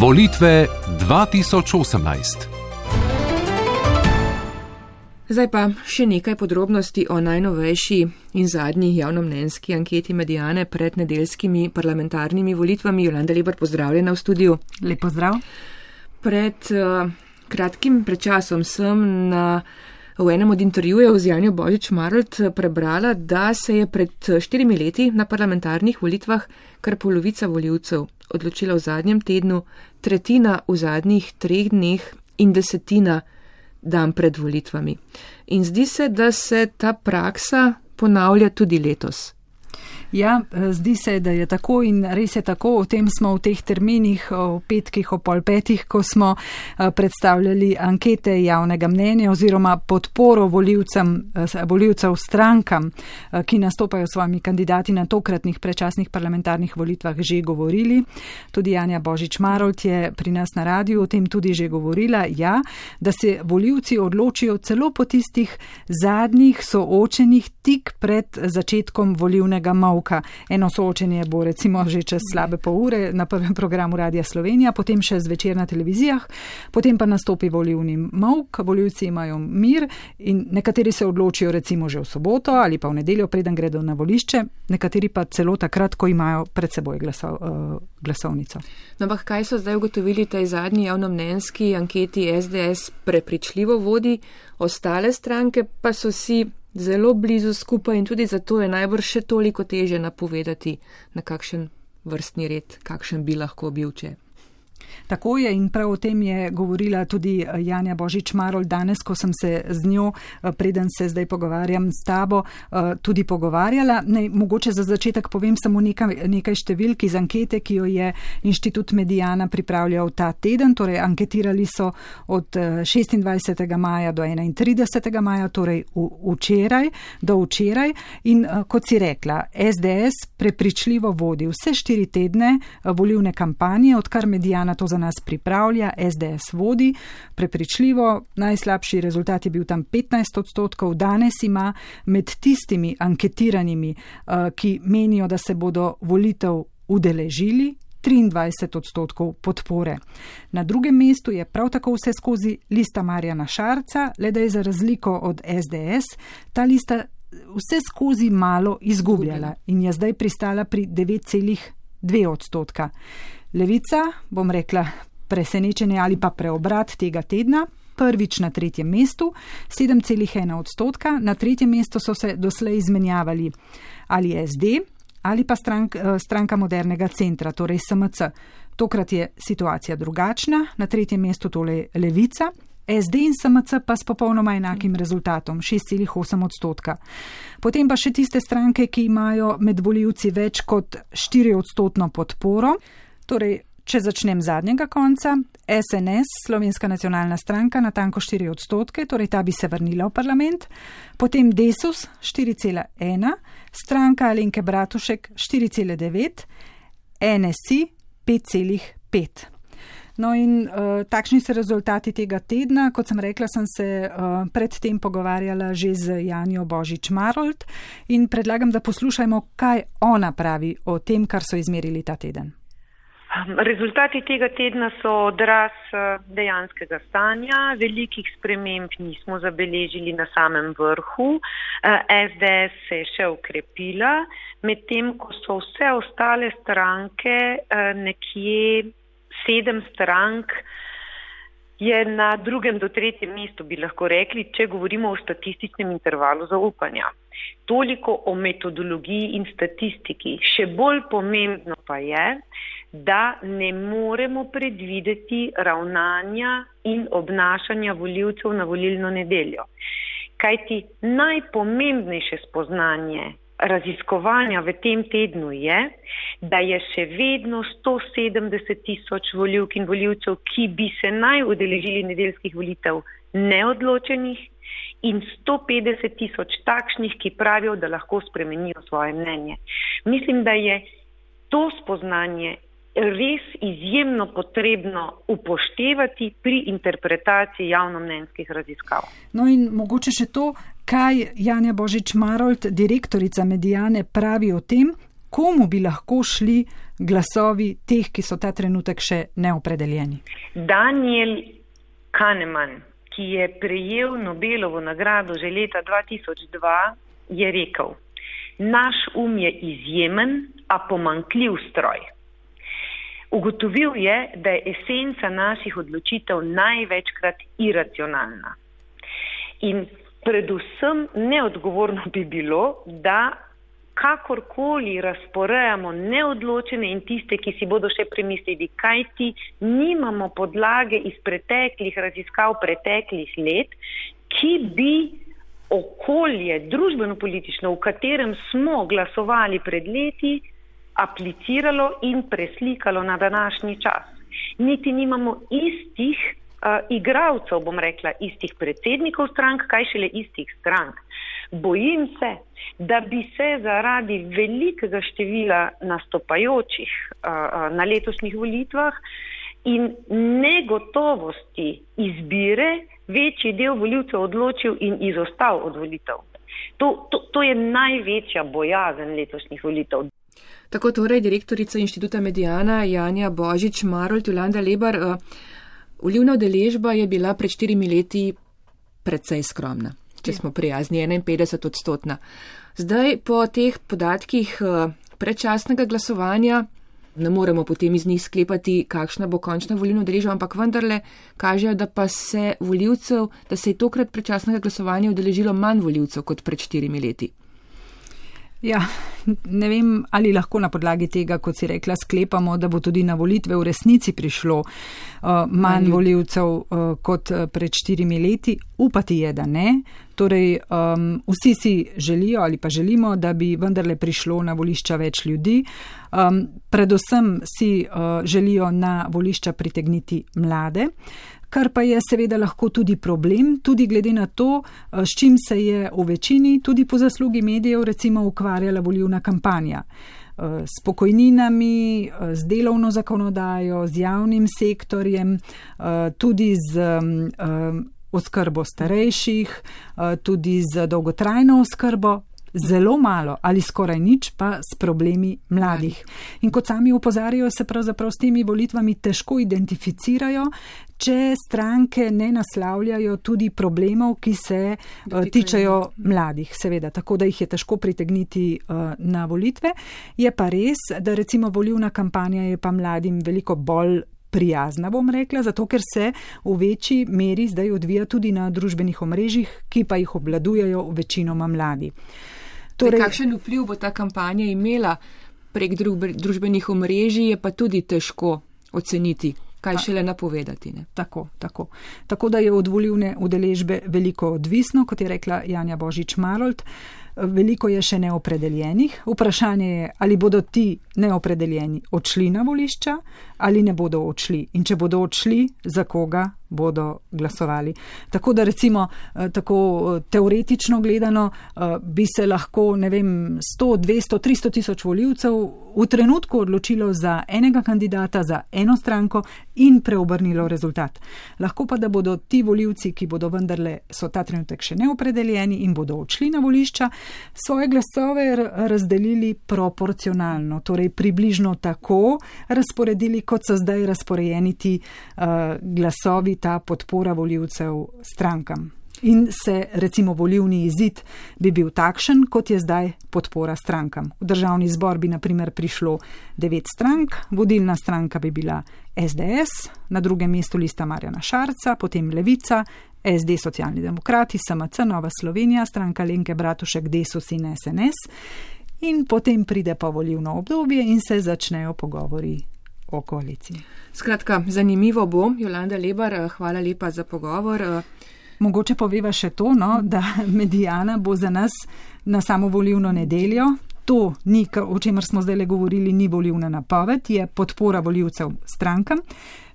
Volitve 2018. Zdaj pa še nekaj podrobnosti o najnovejši in zadnji javnomnenjski anketi Medijane pred nedeljskimi parlamentarnimi volitvami. Jolanda Lebar, pozdravljena v studiu. Lep pozdrav. Pred uh, kratkim prečasom sem na, v enem od intervjujev z Janjo Božič Marolt prebrala, da se je pred štirimi leti na parlamentarnih volitvah kar polovica voljivcev odločila v zadnjem tednu, tretjina v zadnjih treh dneh in desetina dan pred volitvami. In zdi se, da se ta praksa ponavlja tudi letos. Ja, zdi se, da je tako in res je tako. O tem smo v teh terminih, o petkih, o pol petih, ko smo eh, predstavljali ankete javnega mnenja oziroma podporo voljivcev strankam, eh, ki nastopajo s svojimi kandidati na tokratnih prečasnih parlamentarnih volitvah, že govorili. Tudi Janja Božič Marolt je pri nas na radiju o tem tudi že govorila, ja, da se voljivci odločijo celo po tistih zadnjih soočenih tik pred začetkom volivnega mavka nauka. Eno soočenje bo recimo že čez slabe pol ure na prvem programu Radia Slovenija, potem še zvečer na televizijah, potem pa nastopi volivni mavk, voljivci imajo mir in nekateri se odločijo recimo že v soboto ali pa v nedeljo, preden gredo na volišče, nekateri pa celo takrat, ko imajo pred seboj glaso, uh, glasovnico. No, ampak kaj so zdaj ugotovili tej zadnji javnomnenjski anketi SDS prepričljivo vodi, ostale stranke pa so si zelo blizu skupaj in tudi zato je najbrž še toliko teže napovedati, na kakšen vrstni red, kakšen bi lahko bil če. Tako je in prav o tem je govorila tudi eh, Janja Božič Marol danes, ko sem se z njo, eh, preden se zdaj pogovarjam s tabo, eh, tudi pogovarjala. Ne, mogoče za začetek povem samo nekaj, nekaj številk iz ankete, ki jo je Inštitut Medijana pripravljal ta teden. Torej, anketirali so od 26. maja do 31. maja, torej včeraj do včeraj. In kot si rekla, SDS prepričljivo vodi vse štiri tedne volivne kampanje, odkar Medijana to za nas pripravlja, SDS vodi, prepričljivo, najslabši rezultat je bil tam 15 odstotkov, danes ima med tistimi anketiranimi, eh, ki menijo, da se bodo volitev udeležili. 23 odstotkov podpore. Na drugem mestu je prav tako vse skozi lista Marjana Šarca, le da je za razliko od SDS ta lista vse skozi malo izgubljala in je zdaj pristala pri 9,2 odstotka. Levica, bom rekla, presenečenje ali pa preobrat tega tedna. Prvič na tretjem mestu, 7,1 odstotka, na tretjem mestu so se doslej izmenjavali ali SD ali pa strank, eh, stranka modernega centra, torej SMC. Tokrat je situacija drugačna, na tretjem mestu tole Levica, SD in SMC pa s popolnoma enakim rezultatom, 6,8 odstotka. Potem pa še tiste stranke, ki imajo med voljivci več kot 4 odstotno podporo. Torej, če začnem zadnjega konca, SNS, Slovenska nacionalna stranka, na tanko 4 odstotke, torej ta bi se vrnila v parlament, potem Desus 4,1, stranka Alenke Bratušek 4,9, NSI 5,5. No in uh, takšni so rezultati tega tedna. Kot sem rekla, sem se uh, predtem pogovarjala že z Janjo Božič Marold in predlagam, da poslušajmo, kaj ona pravi o tem, kar so izmerili ta teden. Rezultati tega tedna so odraz eh, dejanskega stanja. Velikih sprememb nismo zabeležili na samem vrhu. SDS eh, se je še ukrepila, medtem ko so vse ostale stranke, eh, nekje sedem strank, je na drugem do tretjem mestu, bi lahko rekli, če govorimo o statističnem intervalu zaupanja. Toliko o metodologiji in statistiki. Še bolj pomembno pa je, da ne moremo predvideti ravnanja in obnašanja voljivcev na volilno nedeljo. Kajti najpomembnejše spoznanje raziskovanja v tem tednu je, da je še vedno 170 tisoč voljivk in voljivcev, ki bi se naj udeležili nedeljskih volitev, neodločenih in 150 tisoč takšnih, ki pravijo, da lahko spremenijo svoje mnenje. Mislim, da je to spoznanje res izjemno potrebno upoštevati pri interpretaciji javnomnenjskih raziskav. No in mogoče še to, kaj Janja Božič Marold, direktorica Medijane, pravi o tem, komu bi lahko šli glasovi teh, ki so ta trenutek še neopredeljeni. Daniel Kahneman, ki je prejel Nobelovo nagrado že leta 2002, je rekel, naš um je izjemen, a pomankljiv stroj. Ugotovil je, da je esenca naših odločitev največkrat iracionalna. In predvsem neodgovorno bi bilo, da kakorkoli razporejamo neodločene in tiste, ki si bodo še premislili, kaj ti nimamo podlage iz preteklih raziskav preteklih let, ki bi okolje, družbeno-politično, v katerem smo glasovali pred leti, apliciralo in preslikalo na današnji čas. Niti nimamo istih uh, igralcev, bom rekla, istih predsednikov strank, kaj šele istih strank. Bojim se, da bi se zaradi velikega števila nastopajočih uh, na letošnjih volitvah in negotovosti izbire večji del voljivcev odločil in izostal od volitev. To, to, to je največja bojazen letošnjih volitev. Tako torej direktorica inštituta Medijana Janja Božič Marolt Jolanda Lebar. Uh, Volivna udeležba je bila pred štirimi leti precej skromna, če smo prijazni, 51 odstotna. Zdaj po teh podatkih uh, predčasnega glasovanja ne moremo potem iz njih sklepati, kakšna bo končna volilna udeležba, ampak vendarle kažejo, da pa se voljivcev, da se je tokrat predčasnega glasovanja udeležilo manj voljivcev kot pred štirimi leti. Ja, ne vem, ali lahko na podlagi tega, kot si rekla, sklepamo, da bo tudi na volitve v resnici prišlo uh, manj voljivcev uh, kot uh, pred štirimi leti. Upati je, da ne. Torej, um, vsi si želijo ali pa želimo, da bi vendarle prišlo na volišča več ljudi. Um, predvsem si uh, želijo na volišča pritegniti mlade. Uh, kar pa je seveda lahko tudi problem, tudi glede na to, eh, s čim se je v večini, tudi po zaslugi medijev, recimo ukvarjala volivna kampanja. Eh, s pokojninami, eh, z delovno zakonodajo, z javnim sektorjem, tudi z oskrbo starejših, tudi z dolgotrajno oskrbo, zelo malo ali skoraj nič pa s problemi mladih. In kot sami upozarjajo, se pravzaprav s temi volitvami težko identificirajo, če stranke ne naslavljajo tudi problemov, ki se uh, tičejo mladih, seveda, tako da jih je težko pritegniti uh, na volitve. Je pa res, da recimo volivna kampanja je pa mladim veliko bolj prijazna, bom rekla, zato ker se v večji meri zdaj odvija tudi na družbenih omrežjih, ki pa jih obladujejo večinoma mladi. Torej, kakšen vpliv bo ta kampanja imela prek družbenih omrežij, je pa tudi težko oceniti. Kaj šele napovedati? Ne? Tako, tako. tako da je od volivne udeležbe veliko odvisno, kot je rekla Janja Božič Marold. Veliko je še neopredeljenih. Vprašanje je, ali bodo ti neopredeljeni odšli na volišča ali ne bodo odšli. In če bodo odšli, za koga bodo glasovali. Tako da recimo eh, tako eh, teoretično gledano eh, bi se lahko, ne vem, 100, 200, 300 tisoč voljivcev v trenutku odločilo za enega kandidata, za eno stranko in preobrnilo rezultat. Lahko pa, da bodo ti voljivci, ki bodo vendarle so ta trenutek še neopredeljeni in bodo odšli na volišča, svoje glasove razdelili proporcionalno, torej približno tako razporedili, kot so zdaj razporejeni ti uh, glasovi ta podpora voljivcev strankam. In se recimo volivni izid bi bil takšen, kot je zdaj podpora strankam. V državni zbor bi naprimer prišlo devet strank, vodilna stranka bi bila SDS, na drugem mestu lista Marjana Šarca, potem Levica, SD Socialni demokrati, SMC, Nova Slovenija, stranka Lenke Bratušek, Desus in SNS. In potem pride pa volivno obdobje in se začnejo pogovori o koaliciji. Skratka, zanimivo bo, Jolanda Lebar, hvala lepa za pogovor. Mogoče poveva še to, no, da medijana bo za nas na samo volivno nedeljo. To, ni, o čemer smo zdaj le govorili, ni volivna napoved, je podpora voljivcev strankam.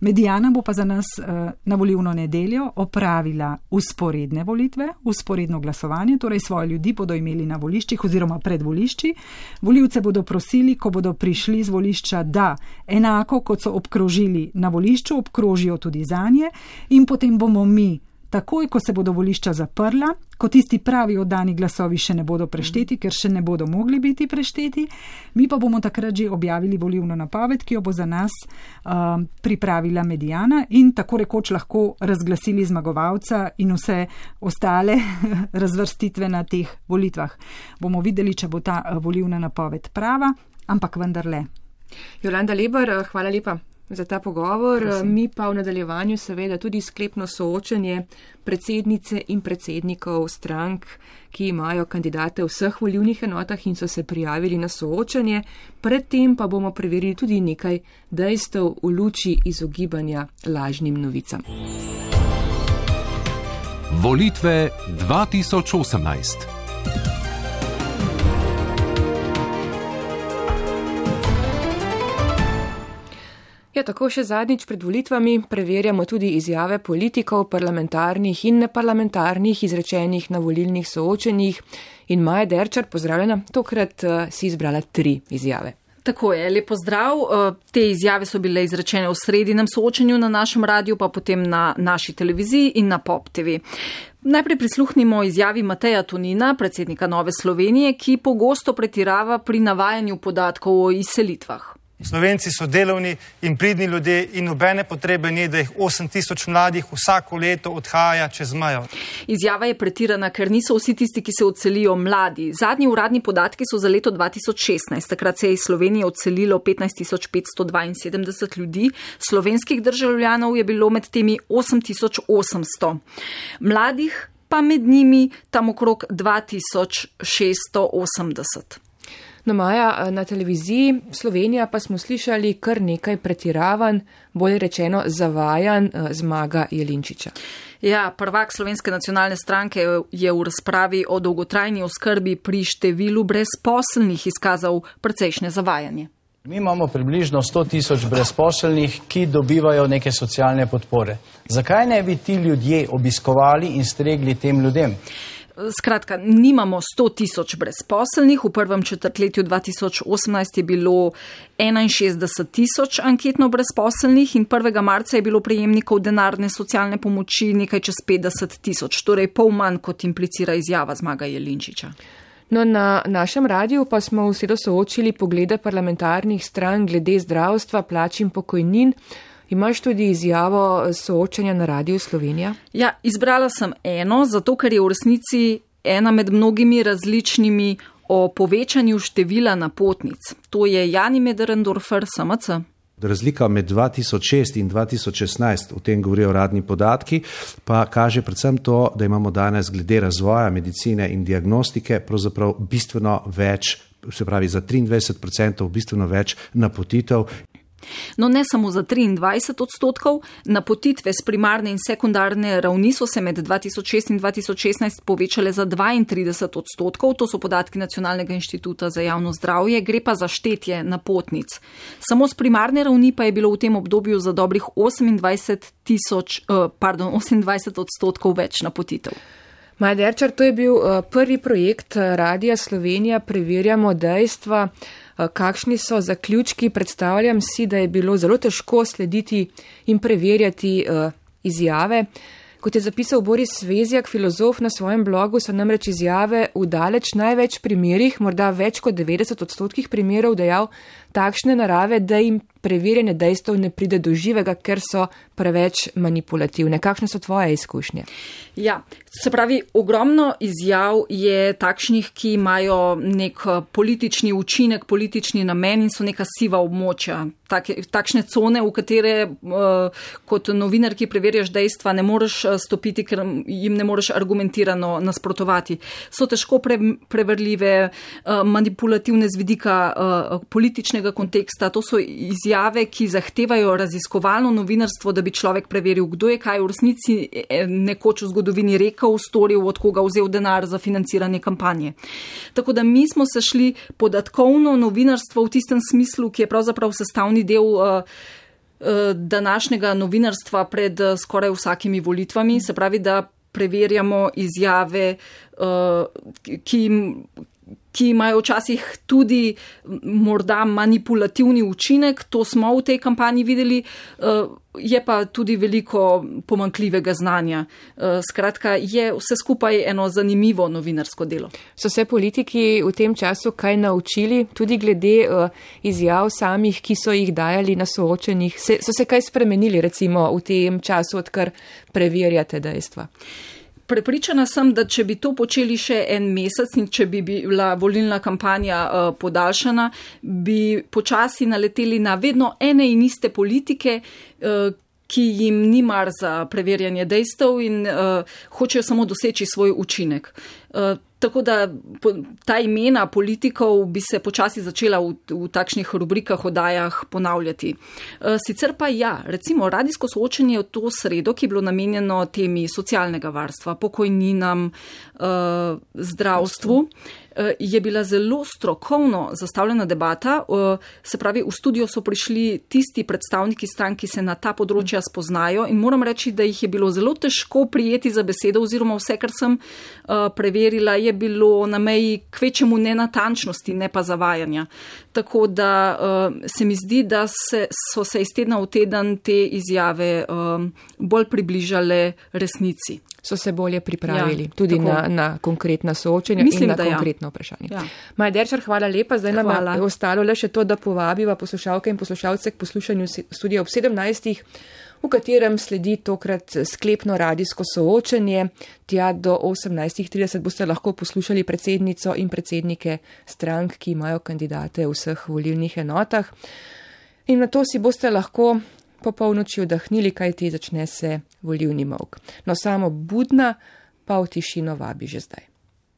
Medijana bo pa za nas eh, na volivno nedeljo opravila usporedne volitve, usporedno glasovanje, torej svoje ljudi bodo imeli na voliščih oziroma pred volišči. Voljivce bodo prosili, ko bodo prišli z volišča, da enako kot so obkrožili na volišču, obkrožijo tudi za nje in potem bomo mi takoj, ko se bodo volišča zaprla, ko tisti pravi oddani glasovi še ne bodo prešteti, ker še ne bodo mogli biti prešteti, mi pa bomo takrat že objavili volivno napoved, ki jo bo za nas uh, pripravila medijana in tako rekoč lahko razglasili zmagovalca in vse ostale razvrstitve na teh volitvah. Bomo videli, če bo ta uh, volivna napoved prava, ampak vendarle. Jolanda Lebar, hvala lepa za ta pogovor. Prosim. Mi pa v nadaljevanju seveda tudi sklepno soočanje predsednice in predsednikov strank, ki imajo kandidate v vseh volivnih enotah in so se prijavili na soočanje. Predtem pa bomo preverili tudi nekaj dejstev v luči izogibanja lažnim novicam. Volitve 2018. Ja, tako še zadnjič pred volitvami preverjamo tudi izjave politikov, parlamentarnih in neparlamentarnih, izrečenih na volilnih soočenjih. In Maja Derčar, pozdravljena, tokrat uh, si izbrala tri izjave. Tako je, lepo zdrav. Eh, te izjave so bile izrečene v sredinem soočenju na našem radiju, pa potem na naši televiziji in na Pop TV. Najprej prisluhnimo izjavi Mateja Tunina, predsednika Nove Slovenije, ki pogosto pretirava pri navajanju podatkov o izselitvah. Slovenci so delovni in pridni ljudje in nobene potrebe ni, da jih 8000 mladih vsako leto odhaja čez mejo. Izjava je pretirana, ker niso vsi tisti, ki se odselijo mladi. Zadnji uradni podatki so za leto 2016. Takrat se je iz Slovenije odselilo 15572 ljudi, slovenskih državljanov je bilo med temi 8800. Mladih pa med njimi tam okrog 2680. No, Maja, na televiziji Slovenija pa smo slišali kar nekaj pretiravan, bolje rečeno zavajan eh, zmaga Jelinčiča. Ja, prvak Slovenske nacionalne stranke je v razpravi o dolgotrajni oskrbi pri številu brezposelnih izkazal precejšnje zavajanje. Mi imamo približno 100 tisoč brezposelnih, ki dobivajo neke socialne podpore. Zakaj ne bi ti ljudje obiskovali in stregli tem ljudem? Skratka, nimamo 100 tisoč brezposelnih. V prvem četrtletju 2018 je bilo 61 tisoč anketno brezposelnih in 1. marca je bilo prejemnikov denarne socialne pomoči nekaj čez 50 tisoč, torej pol manj kot implicira izjava zmaga Jelinčiča. No, na našem radiju pa smo vsedo soočili poglede parlamentarnih stran glede zdravstva, plač in pokojnin. Imaš tudi izjavo soočanja na Radiu Slovenija? Ja, izbrala sem eno, zato ker je v resnici ena med mnogimi različnimi o povečanju števila napotnic. To je Jani Mederendorfer, SMC. Razlika med 2006 in 2016, o tem govorijo radni podatki, pa kaže predvsem to, da imamo danes glede razvoja medicine in diagnostike pravzaprav bistveno več, se pravi za 23% bistveno več napotitev No, ne samo za 23 odstotkov, napotitve z primarne in sekundarne ravni so se med 2006 in 2016 povečale za 32 odstotkov, to so podatki Nacionalnega inštituta za javno zdravje, gre pa za štetje napotnic. Samo z primarne ravni pa je bilo v tem obdobju za dobrih 28, tisoč, uh, pardon, 28 odstotkov več napotitev. Majderčar, to je bil uh, prvi projekt eh, Radija Slovenija, preverjamo dejstva. Eh, kakšni so zaključki. Predstavljam si, da je bilo zelo težko slediti in preverjati uh, izjave. Kot je zapisal Boris Vezjak, filozof na svojem blogu, so namreč izjave v daleč največ primerjih, morda več kot 90 odstotkih primerov, dejal takšne narave, da jim preverjanje dejstev ne pride do živega, ker so preveč manipulativne. Kakšne so tvoje izkušnje? Ja, se pravi, ogromno izjav je takšnih, ki imajo nek eh, politični učinek, politični namen in so neka siva območja. Tak, takšne cone, v katere uh, kot novinar, ki preverjaš dejstva, ne moreš eh, stopiti, ker jim ne moreš argumentirano nasprotovati. So težko pre, preverljive, uh, manipulativne z vidika uh, političnega konteksta. To so izjave izjave, ki zahtevajo raziskovalno novinarstvo, da bi človek preveril, kdo je kaj v resnici e, nekoč v zgodovini rekel, storil, od koga vzel denar za financiranje kampanje. Tako da mi smo se šli podatkovno novinarstvo v tistem smislu, ki je pravzaprav sestavni del. Uh, današnjega novinarstva pred skoraj vsakimi volitvami, se pravi, da preverjamo izjave, ki, ki imajo včasih tudi morda manipulativni učinek, to smo v tej kampanji videli, eh, je pa tudi veliko pomankljivega znanja. Eh, skratka, je vse skupaj eno zanimivo novinarsko delo. So se politiki v tem času kaj naučili, tudi glede eh, izjav samih, ki so jih dajali na soočenjih? So se kaj spremenili recimo v tem času, odkar preverjate dejstva? Prepričana sem, da če bi to počeli še en mesec in če bi bila volilna kampanja uh, podaljšana, bi počasi naleteli na vedno ene in iste politike, uh, ki jim ni mar za preverjanje dejstev in uh, hočejo samo doseči svoj učinek. Uh, Tako da ta imena politikov bi se počasi začela v, v takšnih rubrikah, odajah ponavljati. E, sicer pa ja, recimo radijsko soočenje v to sredo, ki je bilo namenjeno temi socialnega varstva, pokojninam, e, zdravstvu. Eh, je bila zelo strokovno zastavljena debata. Se pravi, v studio so prišli tisti predstavniki strank, ki se na ta področja spoznajo in moram reči, da jih je bilo zelo težko prijeti za besedo oziroma vse, kar sem preverila, je bilo na meji kvečemu nenatančnosti, ne pa zavajanja. Tako da se mi zdi, da se, so se iz tedna v teden te izjave bolj približale resnici so se bolje pripravili ja, tudi na, na konkretna soočenja Mislim, in na ja. konkretno ja. vprašanje. Ja. Maja Derčar, hvala lepa. Zdaj nam hvala. je ostalo le še to, da povabiva poslušalke in poslušalce k poslušanju studija ob 17. v katerem sledi tokrat sklepno radijsko soočenje. Tja do 18.30 boste lahko poslušali predsednico in predsednike strank, ki imajo kandidate v vseh volilnih enotah. In na to si boste lahko po polnoči vdahnili, kaj ti začne se volivni mok. No samo budna pa v tišino vabi že zdaj.